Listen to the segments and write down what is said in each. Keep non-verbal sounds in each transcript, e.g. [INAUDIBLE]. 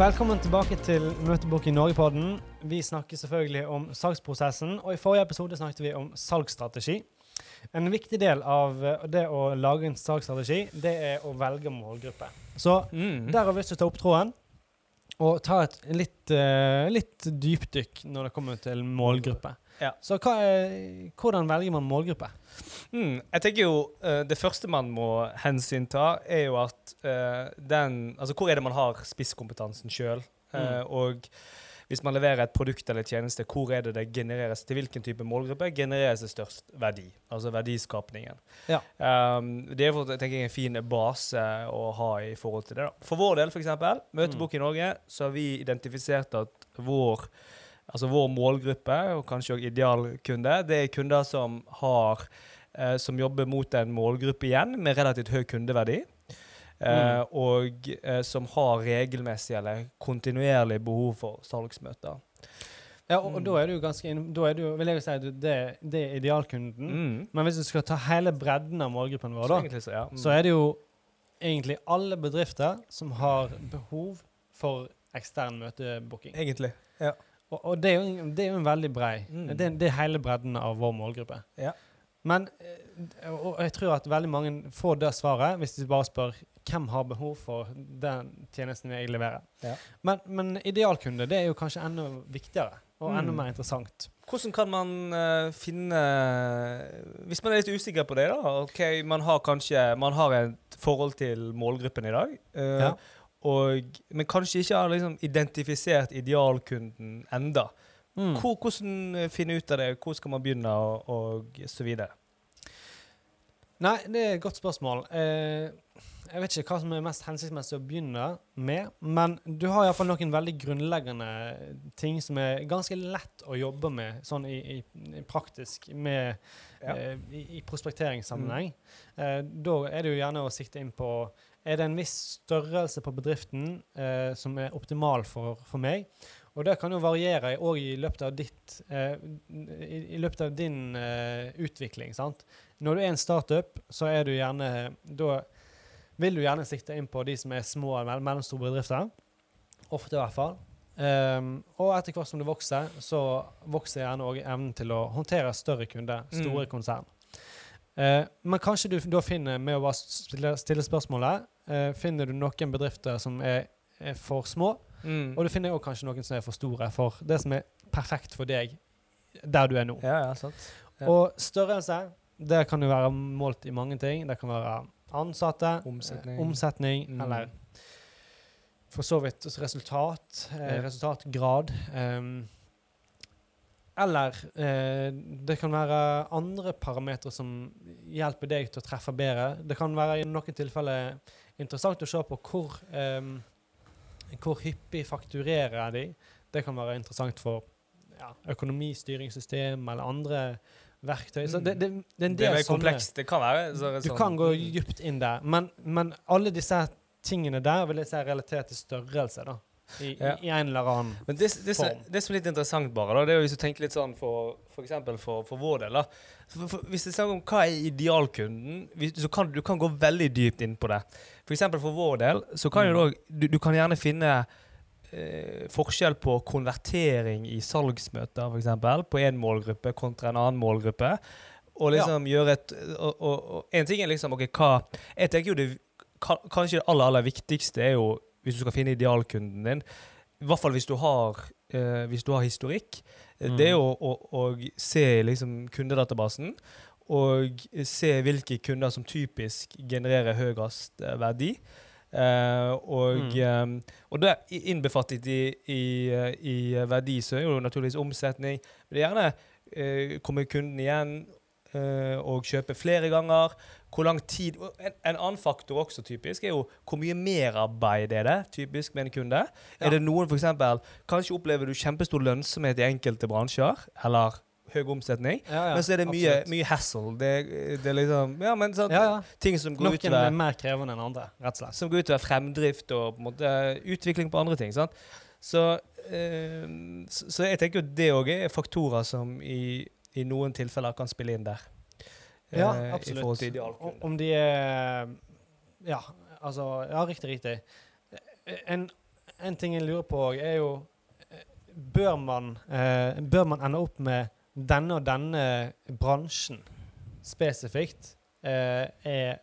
Velkommen tilbake til Møtebok i Norge-podden. Vi snakker selvfølgelig om salgsprosessen, og i forrige episode snakket vi om salgsstrategi. En viktig del av det å lage en salgsstrategi, det er å velge målgruppe. Så Mm. der har vi lyst til å ta opp tråden og ta et litt, eh, litt dypdykk når det kommer til målgruppe. Ja. Så hva er, hvordan velger man målgruppe? Mm. Jeg tenker jo uh, Det første man må hensynta, er jo at uh, den Altså, hvor er det man har spisskompetansen sjøl? Mm. og hvis man leverer et produkt eller tjeneste, hvor er det det genereres til hvilken type målgruppe genereres det størst verdi? Altså verdiskapningen. Ja. Um, det er for, tenker jeg, en fin base å ha i forhold til det. da. For vår del, f.eks., Møtebok i Norge, så har vi identifisert at vår altså vår målgruppe, og kanskje også idealkunde, det er kunder som har eh, som jobber mot en målgruppe igjen med relativt høy kundeverdi. Eh, og eh, som har regelmessig eller kontinuerlig behov for salgsmøter. Ja, og, Mm. da er du ganske Da er du, vil jeg si at det, det er idealkunden. Mm. Men hvis du skal ta hele bredden av målgruppen vår, da, så, ja. Mm. så er det jo egentlig alle bedrifter som har behov for ekstern møtebooking. Egentlig. Og, og det, er jo, det er jo en veldig brei. Mm. Det, det er hele bredden av vår målgruppe. Ja. Men eh, og jeg tror at veldig mange får det svaret hvis de bare spør hvem har behov for den tjenesten jeg leverer. Ja. Men, men idealkunde det er jo kanskje enda viktigere og enda Mm. mer interessant. Hvordan kan man uh, finne Hvis man er litt usikker på det, da. ok, Man har kanskje man har et forhold til målgruppen i dag. Uh, Ja. Og, men kanskje ikke har liksom identifisert idealkunden enda. Mm. Hvor, hvordan eh, finne ut av det? Hvor skal man begynne, og, og så videre? Nei, det er et godt spørsmål. Eh, jeg vet ikke hva som er mest hensiktsmessig å begynne med, men du har iallfall noen veldig grunnleggende ting som er ganske lett å jobbe med sånn i, i, i praktisk med, Ja. eh, i, i prospekteringssammenheng. Eh, da er det jo gjerne å sikte inn på Er det en viss størrelse på bedriften eh, som er optimal for, for meg? Og det kan jo variere òg i løpet av ditt eh, i, i løpet av din eh, utvikling. sant? Når du er en startup, så er du gjerne Da vil du gjerne sikte inn på de som er små mell- mellomstore bedrifter. Ofte, i hvert fall. Um, og etter hvert som du vokser, så vokser gjerne òg evnen til å håndtere større kunder, store Mm. konsern. Eh, men kanskje du da finner, med å bare stille, stille spørsmålet, eh, finner du noen bedrifter som er, er for små, Mm. og du finner også kanskje noen som er for store for det som er perfekt for deg der du er nå. Ja, ja, sant. Ja. Og størrelse, det kan jo være målt i mange ting. Det kan være ansatte, Omsetning. eh, omsetning Mm. eller for så vidt resultat, eh, resultatgrad. ehm, eller eh, det kan være andre parametere som hjelper deg til å treffe bedre. Det kan være i noen tilfeller interessant å se på hvor, eh, hvor hyppig fakturerer de. Det kan være interessant for ja, økonomistyringssystem eller andre verktøy. Så det, det, det er en Det er komplekst. Det kan være. Så, Du sånn- kan gå Mm. dypt inn der. Men, men alle disse tingene der vil jeg si er relatert til størrelse, da. I, Ja. i, en eller annen Men det, det, form. det som er litt interessant, bare, da, det er jo hvis du tenker litt sånn for, for eksempel for, for vår del. da. For, for, hvis det er snakk om hva er idealkunden, hvis- så kan du kan gå veldig dypt inn på det. For eksempel for vår del, så kan jo Mm. da, du, du kan gjerne finne eh, forskjell på konvertering i salgsmøter, eksempel, på en målgruppe kontra en annen målgruppe. Og liksom gjøre et og, og, og en ting er liksom OK, hva Jeg tenker jo det Kanskje det aller, aller viktigste er jo hvis du skal finne idealkunden din, i hvert fall hvis du har, eh, hvis du har historikk, mm. det er Mm. å, å, å se liksom kundedatabasen og se hvilke kunder som typisk genererer høyest eh, verdi. Eh, og, Mm. um, og det er innbefattet i, i, i verdi så er jo naturligvis omsetning. Men det er gjerne eh, kommer kunden igjen og kjøper flere ganger. Hvor lang tid en, en annen faktor også typisk er jo hvor mye merarbeid er det typisk med en kunde. Ja. Er det noen for eksempel, Kanskje opplever du kjempestor lønnsomhet i enkelte bransjer, eller høy omsetning. Ja, ja, men så er det mye, mye hassle. Det, det er liksom Ja, men sånn, ja, ting som går Noen er mer krevende enn andre, rett og slett. som går utover fremdrift og på måte utvikling på andre ting. sant? Så, eh, så, så jeg tenker jo det òg er faktorer som i, i noen tilfeller kan spille inn der. Ja, eh, I absolutt. Om, de er Ja, altså Ja, riktig, riktig. En, en ting jeg lurer på òg, er jo eh, bør man, eh, bør man ende opp med denne og denne bransjen spesifikt? Eh, er,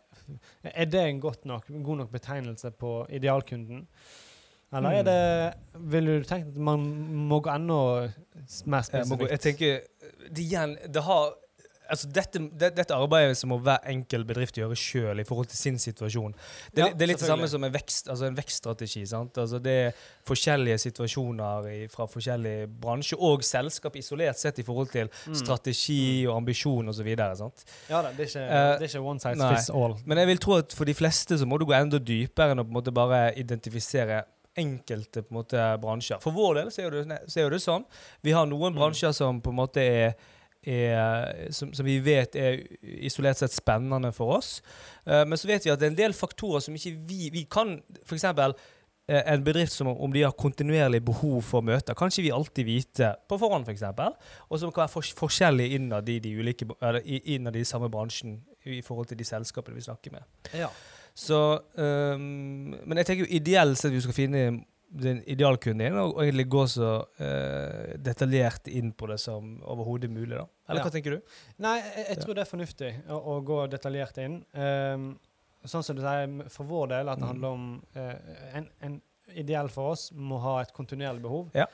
er det en godt nok, god nok betegnelse på idealkunden? Eller er Mm. det Ville du tenkt at man må gå enda mer Jeg, må, spesifikt? jeg tenker det igjen Det har Altså dette, det, dette arbeidet som må hver enkelt bedrift gjøre sjøl i forhold til sin situasjon. Det, Ja, det er litt det samme som en, vekst, altså en vekststrategi. sant? Altså Det er forskjellige situasjoner i, fra forskjellige bransjer og selskap isolert sett i forhold til Mm. strategi og ambisjon osv. Ja da, det er ikke, Eh, det er ikke one size uh, fits all. Men jeg vil tro at for de fleste så må du gå enda dypere enn å på en måte bare identifisere enkelte på en måte bransjer. For vår del så er jo det, så er jo det sånn. Vi har noen Mm. bransjer som på en måte er, er som, som vi vet er isolert sett spennende for oss. Uh, men så vet vi at det er en del faktorer som ikke vi Vi kan f.eks. Uh, en bedrift som om de har kontinuerlig behov for møter, kan ikke vi alltid vite på forhånd, f.eks. Og som kan være fors forskjellig innad i de ulike, eller innad i samme bransjen i forhold til de selskapene vi snakker med. Ja. Så, um, men jeg tenker jo ideelt sett vi skal finne den idealkunden din, og, egentlig gå så uh, detaljert inn på det som overhodet mulig. da. Eller Ja. hva tenker du? Nei, jeg, jeg tror det er fornuftig å, å gå detaljert inn. Um, sånn som du sier, for vår del, at det Mm. handler om uh, en, en ideell for oss må ha et kontinuerlig behov. Ja.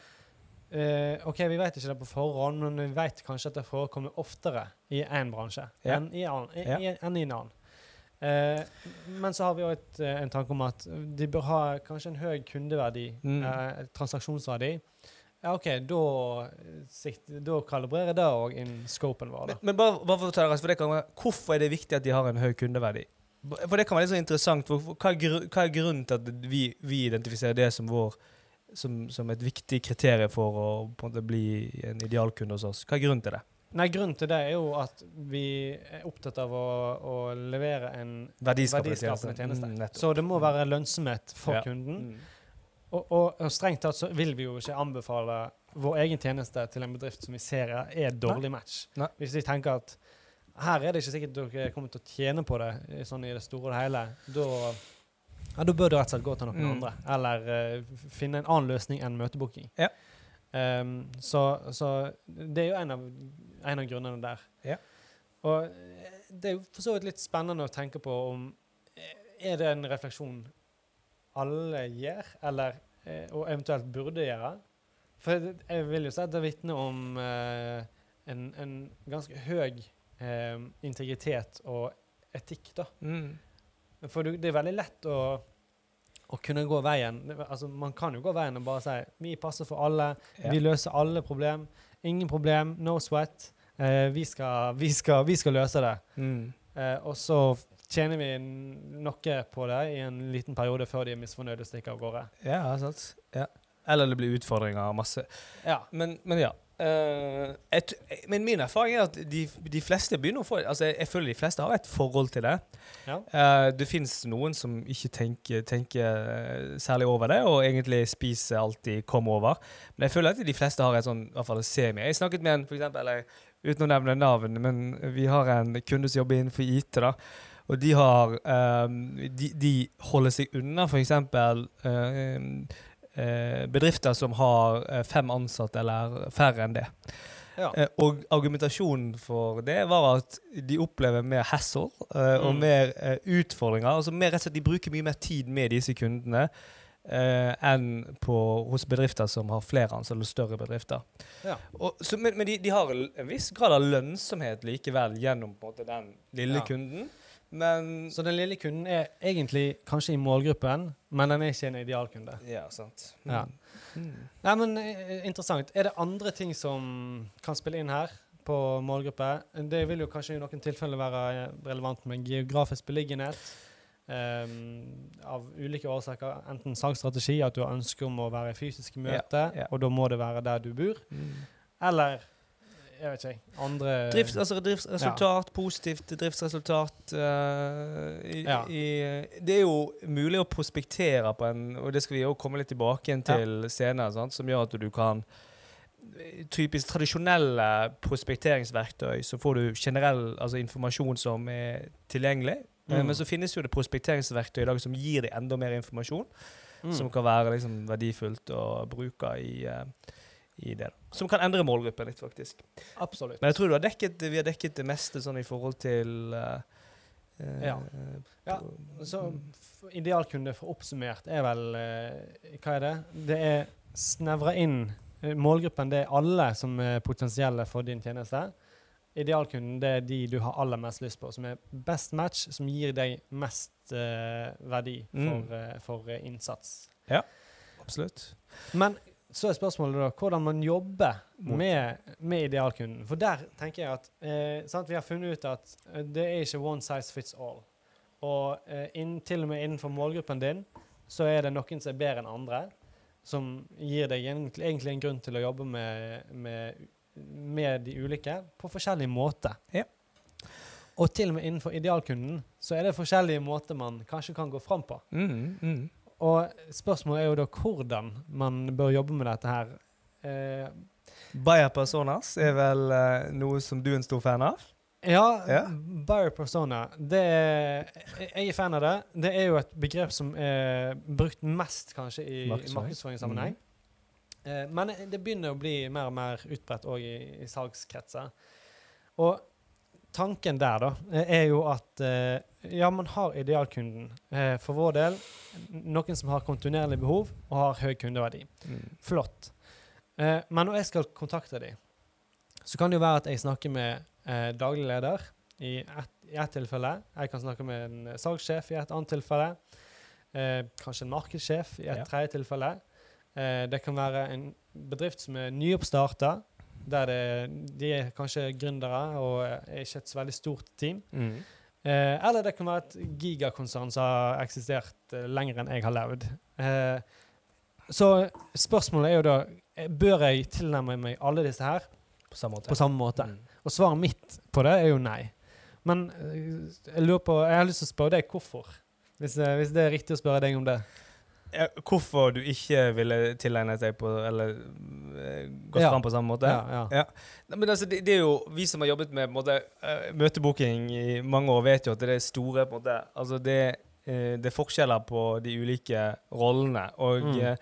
Uh, ok, Vi vet ikke det på forhånd, men vi vet kanskje at det forekommer oftere i én bransje Ja. enn, i, an, i, i, enn i en annen. Eh, men så har vi òg en tanke om at de bør ha kanskje en høy kundeverdi, Mm. eh, transaksjonsverdi. Ja, OK, da, sikt, da kalibrerer det òg inn scopen vår. da. Men, men bare, bare for å ta det for det kan hvorfor er det viktig at de har en høy kundeverdi? For det kan være litt så interessant. For, hva, hva er grunnen til at vi, vi identifiserer det som, vår, som, som et viktig kriterium for å på en måte bli en idealkunde hos oss? Hva er grunnen til det? Nei, Grunnen til det er jo at vi er opptatt av å, å levere en Verdiskapende verdiskapende tjeneste. Mm, nettopp. så det må være lønnsomhet for Ja. kunden. Mm. Og, og, og strengt tatt så vil vi jo ikke anbefale vår egen tjeneste til en bedrift som vi ser er et dårlig match. Nei. Hvis vi tenker at her er det ikke sikkert dere kommer til å tjene på det i- sånn i det store og det hele, da ja, da bør du rett og slett gå til noen Mm. andre. Eller uh, finne en annen løsning enn møtebooking. Ja. Um, så, så det er jo en av, en av grunnene der. Ja. Og eh, det er jo for så vidt litt spennende å tenke på om eh, Er det en refleksjon alle gjør, eller eh, og eventuelt burde gjøre? For jeg vil jo si at det vitner om eh, en, en ganske høy eh, integritet og etikk, da. Mm. For du, det er veldig lett å, å kunne gå veien. Altså, man kan jo gå veien og bare si vi passer for alle, Ja. vi løser alle problem. Ingen problem, no sweat. Eh, vi, skal, vi, skal, vi skal løse det. Mm. Eh, og så tjener vi noe på det i en liten periode før de er misfornøyde og stikker av gårde. Ja, sant. Ja. Eller det blir utfordringer og masse. Ja. Men, men ja. Eh, et, men min erfaring er at de, de fleste begynner å få Altså, jeg, jeg føler de fleste har et forhold til det. Ja. Eh, det fins noen som ikke tenker, tenker eh, særlig over det, og egentlig spiser alltid kommer over. Men jeg føler at de fleste har et sånn, i hvert fall semi. Jeg snakket med en, for eksempel, eller, uten å nevne navn, men vi har en kunde som jobber innenfor IT. da, og de har um, de, de holder seg unna f.eks. Uh, bedrifter som har eh, fem ansatte eller færre enn det. Ja. Eh, og argumentasjonen for det var at de opplever mer hassle eh, og Mm. mer uh, utfordringer. altså mer rett og slett De bruker mye mer tid med disse kundene eh, enn på, hos bedrifter som har flere ansatte, eller større bedrifter. Ja. Og, så, men men de, de har en viss grad av lønnsomhet likevel gjennom måte, den lille Ja. kunden. Men Så den lille kunden er egentlig kanskje i målgruppen, men den er ikke en idealkunde. Ja, sant. Ja. Mm. Nei, men eh, interessant. Er det andre ting som kan spille inn her på målgruppe? Det vil jo kanskje i noen tilfeller være relevant med geografisk beliggenhet. Ehm, av ulike årsaker. Enten salgsstrategi, at du har ønske om å være i fysisk møte, ja. og da må det være der du bor. Mm. Eller jeg vet ikke. Andre Drift, altså driftsresultat, positivt driftsresultat Uh, i, Ja. i, Det er jo mulig å prospektere på en Og det skal vi jo komme litt tilbake igjen til senere, sant, som gjør at du kan Typisk tradisjonelle prospekteringsverktøy, så får du generell altså informasjon som er tilgjengelig. Eh, Mm. Men så finnes jo det prospekteringsverktøy i dag som gir deg enda mer informasjon. Mm. som kan være liksom, verdifullt å bruke i, uh, i det. Som kan endre målgruppen litt, faktisk. Absolutt. Men jeg tror du har dekket, vi har dekket det meste sånn i forhold til uh, Ja. Ja, Så idealkunde for oppsummert er vel Hva er det? Det er snevra inn Målgruppen det er alle som er potensielle for din tjeneste. Idealkunden det er de du har aller mest lyst på, som er best match, som gir deg mest uh, verdi for, Mm. uh, for eh, innsats. Absolutt. Men så er spørsmålet da hvordan man jobber med, med idealkunden. For der tenker jeg at eh, sant, vi har funnet ut at det er ikke one size fits all. Og inn, til og med innenfor målgruppen din så er det noen som er bedre enn andre, som gir deg egentlig en grunn til å jobbe med, med, med de ulike på forskjellig måte. Ja. Og til og med innenfor idealkunden så er det forskjellige måter man kanskje kan gå fram på. Mm, mm. Og spørsmålet er jo da hvordan man bør jobbe med dette her. Eh, Buyer personas er vel eh, noe som du er en stor fan av? ja, Ja. buyer persona, det er, jeg er fan av det. Det er jo et begrep som er brukt mest kanskje i markedsføringssammenheng. markedsføringssammenheng. Eh, men det begynner å bli mer og mer utbredt òg i, i salgskretser. Og tanken der, da, eh, er jo at eh, ja, man har idealkunden. Eh, for vår del noen som har kontinuerlig behov og har høy kundeverdi. Mm. Flott. Eh, men når jeg skal kontakte dem, så kan det jo være at jeg snakker med eh, daglig leder i ett et tilfelle. Jeg kan snakke med en salgssjef i et annet tilfelle. Eh, kanskje en markedssjef i et Ja. tredje tilfelle. Eh, det kan være en bedrift som er nyoppstarta, der det, de er kanskje gründere og er ikke et så veldig stort team. Mm. Eh, eller det kan være et gigakonsern som har eksistert eh, lenger enn jeg har levd. Eh, så spørsmålet er jo da eh, Bør jeg tilnærme meg alle disse her På samme måte. på samme måte? Mm. Og svaret mitt på det er jo nei. Men jeg lurer på Jeg har lyst til å spørre deg hvorfor. Hvis, hvis det er riktig å spørre deg om det. Ja, hvorfor du ikke ville tilegnet deg på Eller eh, gått Ja. fram på samme måte? Ja, ja. Nei, men altså, det, det er jo Vi som har jobbet med måte, eh, møtebooking i mange år, vet jo at det er store på en måte, altså det, eh, det er forskjeller på de ulike rollene. Og Mm.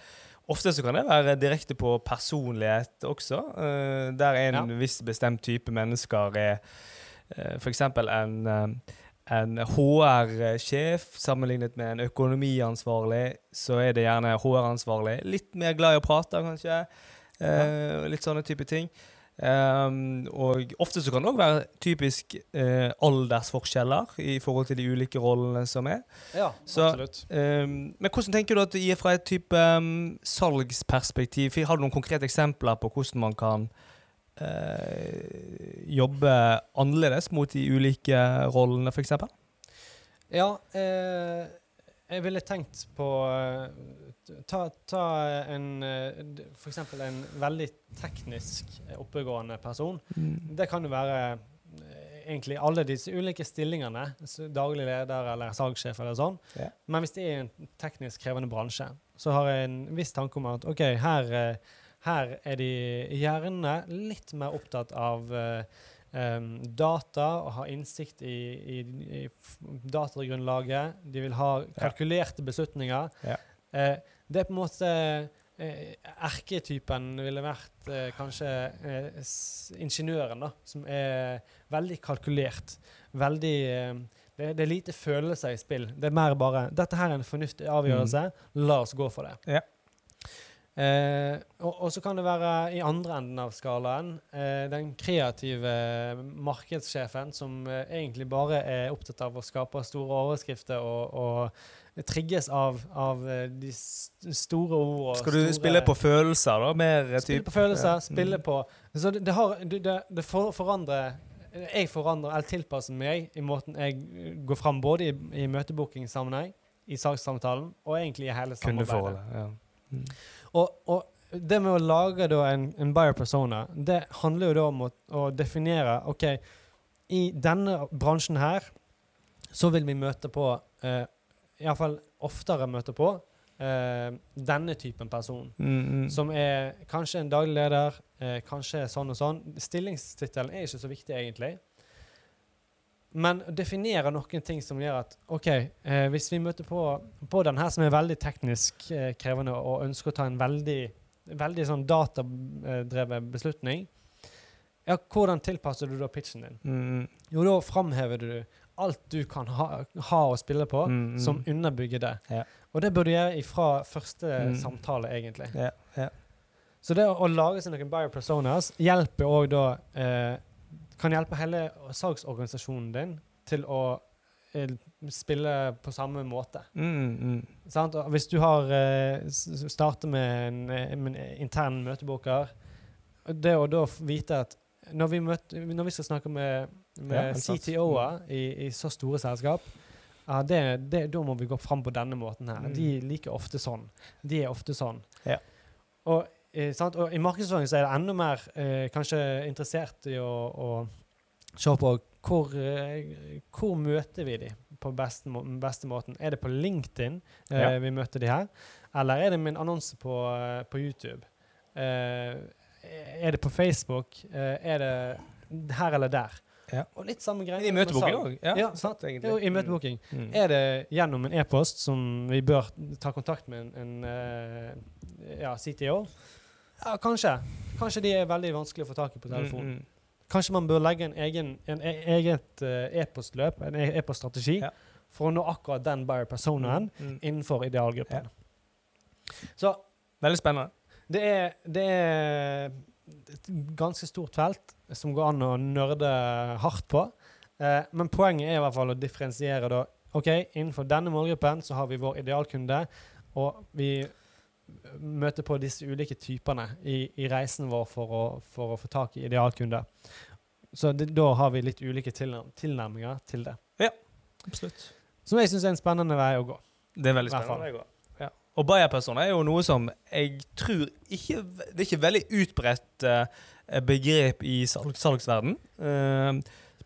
ofte så kan det være direkte på personlighet også. der en Ja. viss bestemt type mennesker er f.eks. en en HR-sjef sammenlignet med en økonomiansvarlig, så er det gjerne HR-ansvarlig. Litt mer glad i å prate, kanskje. Eh, litt sånne type ting. Um, og ofte så kan det òg være typisk eh, aldersforskjeller i forhold til de ulike rollene som er. ja Så- absolutt. Um, men hvordan tenker du at det gir fra et type um, salgsperspektiv? Har du noen konkrete eksempler på hvordan man kan eh, jobbe annerledes mot de ulike rollene, f.eks.? Ja, eh, jeg ville tenkt på eh, Ta, ta en f.eks. For eksempel en veldig teknisk eh, oppegående person. Det kan jo være eh, egentlig alle disse ulike stillingene. Daglig leder eller salgssjef eller sånn. Ja. Men hvis det er en teknisk krevende bransje, så har jeg en viss tanke om at OK, her, eh, her er de gjerne litt mer opptatt av uh, um, data og ha innsikt i, i, i datagrunnlaget. De vil ha kalkulerte beslutninger. Ja. Uh, det er på en måte eh, Erketypen ville vært eh, kanskje eh, ingeniøren, da, som er veldig kalkulert. Veldig det, det er lite følelser i spill. Det er mer bare 'Dette her er en fornuftig avgjørelse. La oss gå for det'. Ja. Eh, og, og så kan det være i andre enden av skalaen eh, den kreative markedssjefen som eh, egentlig bare er opptatt av å skape store overskrifter og, og trigges av, av eh, de store ord. Skal du store- spille på følelser, da? Mer Spille på følelser, Ja. spille Mm. på Så det, det, har, det, det, det for, forandrer Jeg forandrer eller tilpasser meg i måten jeg går fram, både i, i møtebookingsammenheng, i sakssamtalen og egentlig i hele samarbeidet. Kundeforholdet. Ja. Mm. Og, og det med å lage en, en buyer persona, det handler jo da om å, å definere OK, i denne bransjen her så vil vi møte på eh, Iallfall oftere møte på eh, denne typen person. Mm, mm. Som er kanskje en daglig leder, eh, kanskje sånn og sånn. Stillingstittelen er ikke så viktig, egentlig. Men definere noen ting som gjør at OK, eh, hvis vi møter på, på den her som er veldig teknisk eh, krevende, og ønsker å ta en veldig, veldig sånn datadrevet beslutning, ja, hvordan tilpasser du da pitchen din? Mm, Jo, da framhever du alt du kan ha, ha å spille på, mm, mm. som underbygger det. Ja. Og det bør du gjøre ifra første Mm. samtale, egentlig. ja, ja. Så det å, å lage seg noen biopersonas hjelper òg da eh, Kan hjelpe hele salgsorganisasjonen din til å eh, spille på samme måte. Mm, mm. Hvis du har uh, starter med en, eh, en intern møteboker Det å da vite at når vi, møter, når vi skal snakke med, med Ja. CTO-er i, i så store selskap uh, det, det, Da må vi gå fram på denne måten her. Mm. De liker ofte sånn. De er ofte sånn. Ja. Og, eh, sant? og i markedsføring så er det enda mer eh, kanskje interessert i å, å se på hvor, eh, hvor møter vi dem på beste, må beste måten. Er det på LinkedIn eh, Ja. vi møter de her, eller er det med en annonse på, eh, på YouTube? Eh, er det på Facebook? Er det her eller der? Ja. Og litt samme greie. I salg. òg? Ja, Ja, sant. Jo, i møtebooking. Mm. Er det gjennom en e-post som vi bør ta kontakt med en, en ja, CTO? Ja, kanskje. Kanskje de er veldig vanskelig å få tak i på telefonen. Mm, mm. Kanskje man bør legge en egen en e eget eh, e-postløp, en e- e-poststrategi, Ja. for å nå akkurat den buyer personaen Mm. innenfor idealgruppen. Så Veldig spennende. det er, det er et ganske stort felt som går an å nørde hardt på. Eh, men poenget er i hvert fall å differensiere da. OK, innenfor denne målgruppen så har vi vår idealkunde, og vi møter på disse ulike typene i, i reisen vår for å, for å få tak i idealkunder. Så det, da har vi litt ulike tilnærm tilnærminger til det. Absolutt. Som jeg syns er en spennende vei å gå. Det er veldig spennende vei spennende. gå. Ja. Og buyer-personer er jo noe som jeg tror ikke Det er ikke veldig utbredt eh, begrep i salg, salgsverden. Eh,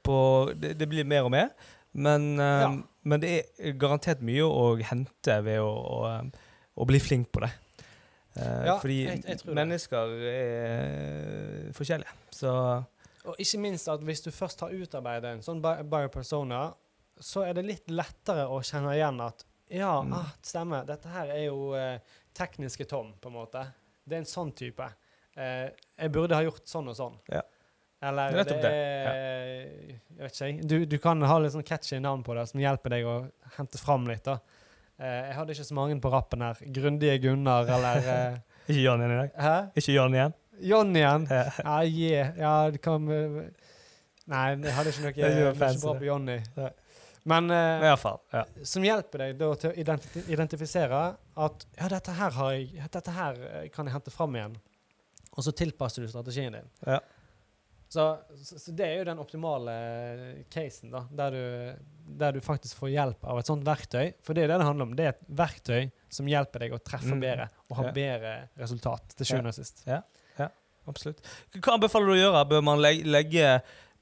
på, det, det blir mer og mer. Men, eh, Ja. men det er garantert mye å hente ved å, å, å bli flink på det. Eh, Ja, fordi jeg- jeg mennesker er forskjellige. Så Og ikke minst at hvis du først har utarbeidet en sånn biopersona, så er det litt lettere å kjenne igjen at ja, Mm. ah, stemmer, dette her er jo eh, tekniske Tom, på en måte. Det er en sånn type. Eh, jeg burde ha gjort sånn og sånn. Ja. Eller Det er er Jeg vet ikke, jeg. Du, du kan ha litt sånn catchy navn på det som hjelper deg å hente fram litt, da. Eh, jeg hadde ikke så mange på rappen her. Grundige Gunnar, eller [LAUGHS] eh, ikke John igjen i dag. Hæ? Ikke John igjen. John igjen. Ja, yeah. ja, det kan eh, Nei, jeg hadde ikke noe, jeg ikke bra på Johnny. Men eh, fall. Ja. som hjelper deg da til å identi identifisere at ja, dette her, har jeg, dette her kan jeg hente fram igjen. Og så tilpasser du strategien din. Ja. Så, så, så det er jo den optimale eh, casen, da, der du, der du faktisk får hjelp av et sånt verktøy. For det er det det handler om. Det er et verktøy som hjelper deg å treffe Mm. bedre og ha Ja. bedre resultat til sjuende og sist. Ja, Absolutt. Hva anbefaler du å gjøre? Bør man legge, legge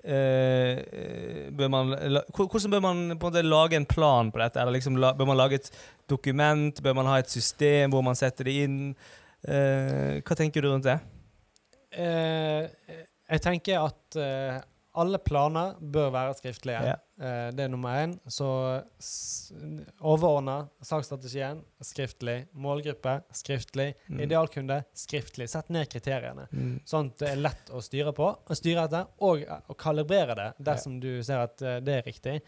eh, bør man, Hvordan bør man på en måte lage en plan på dette? Eller liksom, bør man lage et dokument? Bør man ha et system hvor man setter det inn? Eh, hva tenker du rundt det? Eh, jeg tenker at uh, alle planer bør være skriftlige. Ja. Uh, det er nummer én. Så overordna salgsstrategien skriftlig. Målgruppe skriftlig. Mm. Idealkunde skriftlig. Sett ned kriteriene. Mm. Sånn at det er lett å styre på, å styre etter, og å kalibrere det dersom du ser at uh, det er riktig.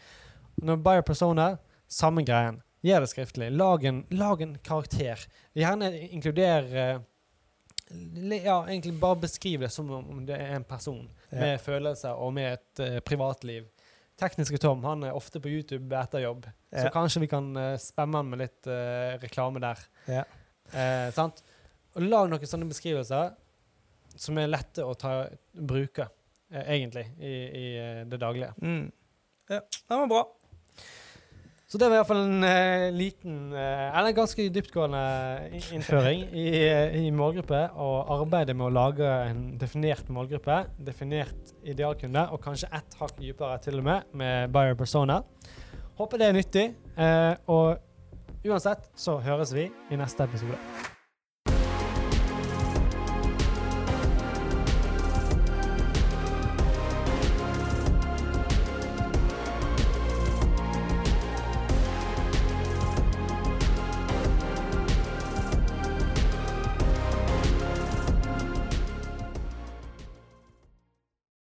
Når buyer persona, samme greien. Gjør det skriftlig. Lag en, lag en karakter. Gjerne inkluder Ja, egentlig bare beskriv det som om det er en person Ja. med følelser og med et uh, privatliv. Tekniske Tom han er ofte på YouTube etter jobb, så kanskje vi kan uh, spemme han med litt uh, reklame der. Ja. Eh, sant? Og lag noen sånne beskrivelser som er lette å ta, bruke, egentlig, i, i det daglige. Mm. Ja, det var bra. Så det var iallfall en uh, liten, uh, eller ganske dyptgående innføring i, eh, i målgruppe, og arbeidet med å lage en definert målgruppe, definert idealkunde, og kanskje ett hakk dypere til og med, med buyer persona. Håper det er nyttig, Uh, og uansett så høres vi i neste episode.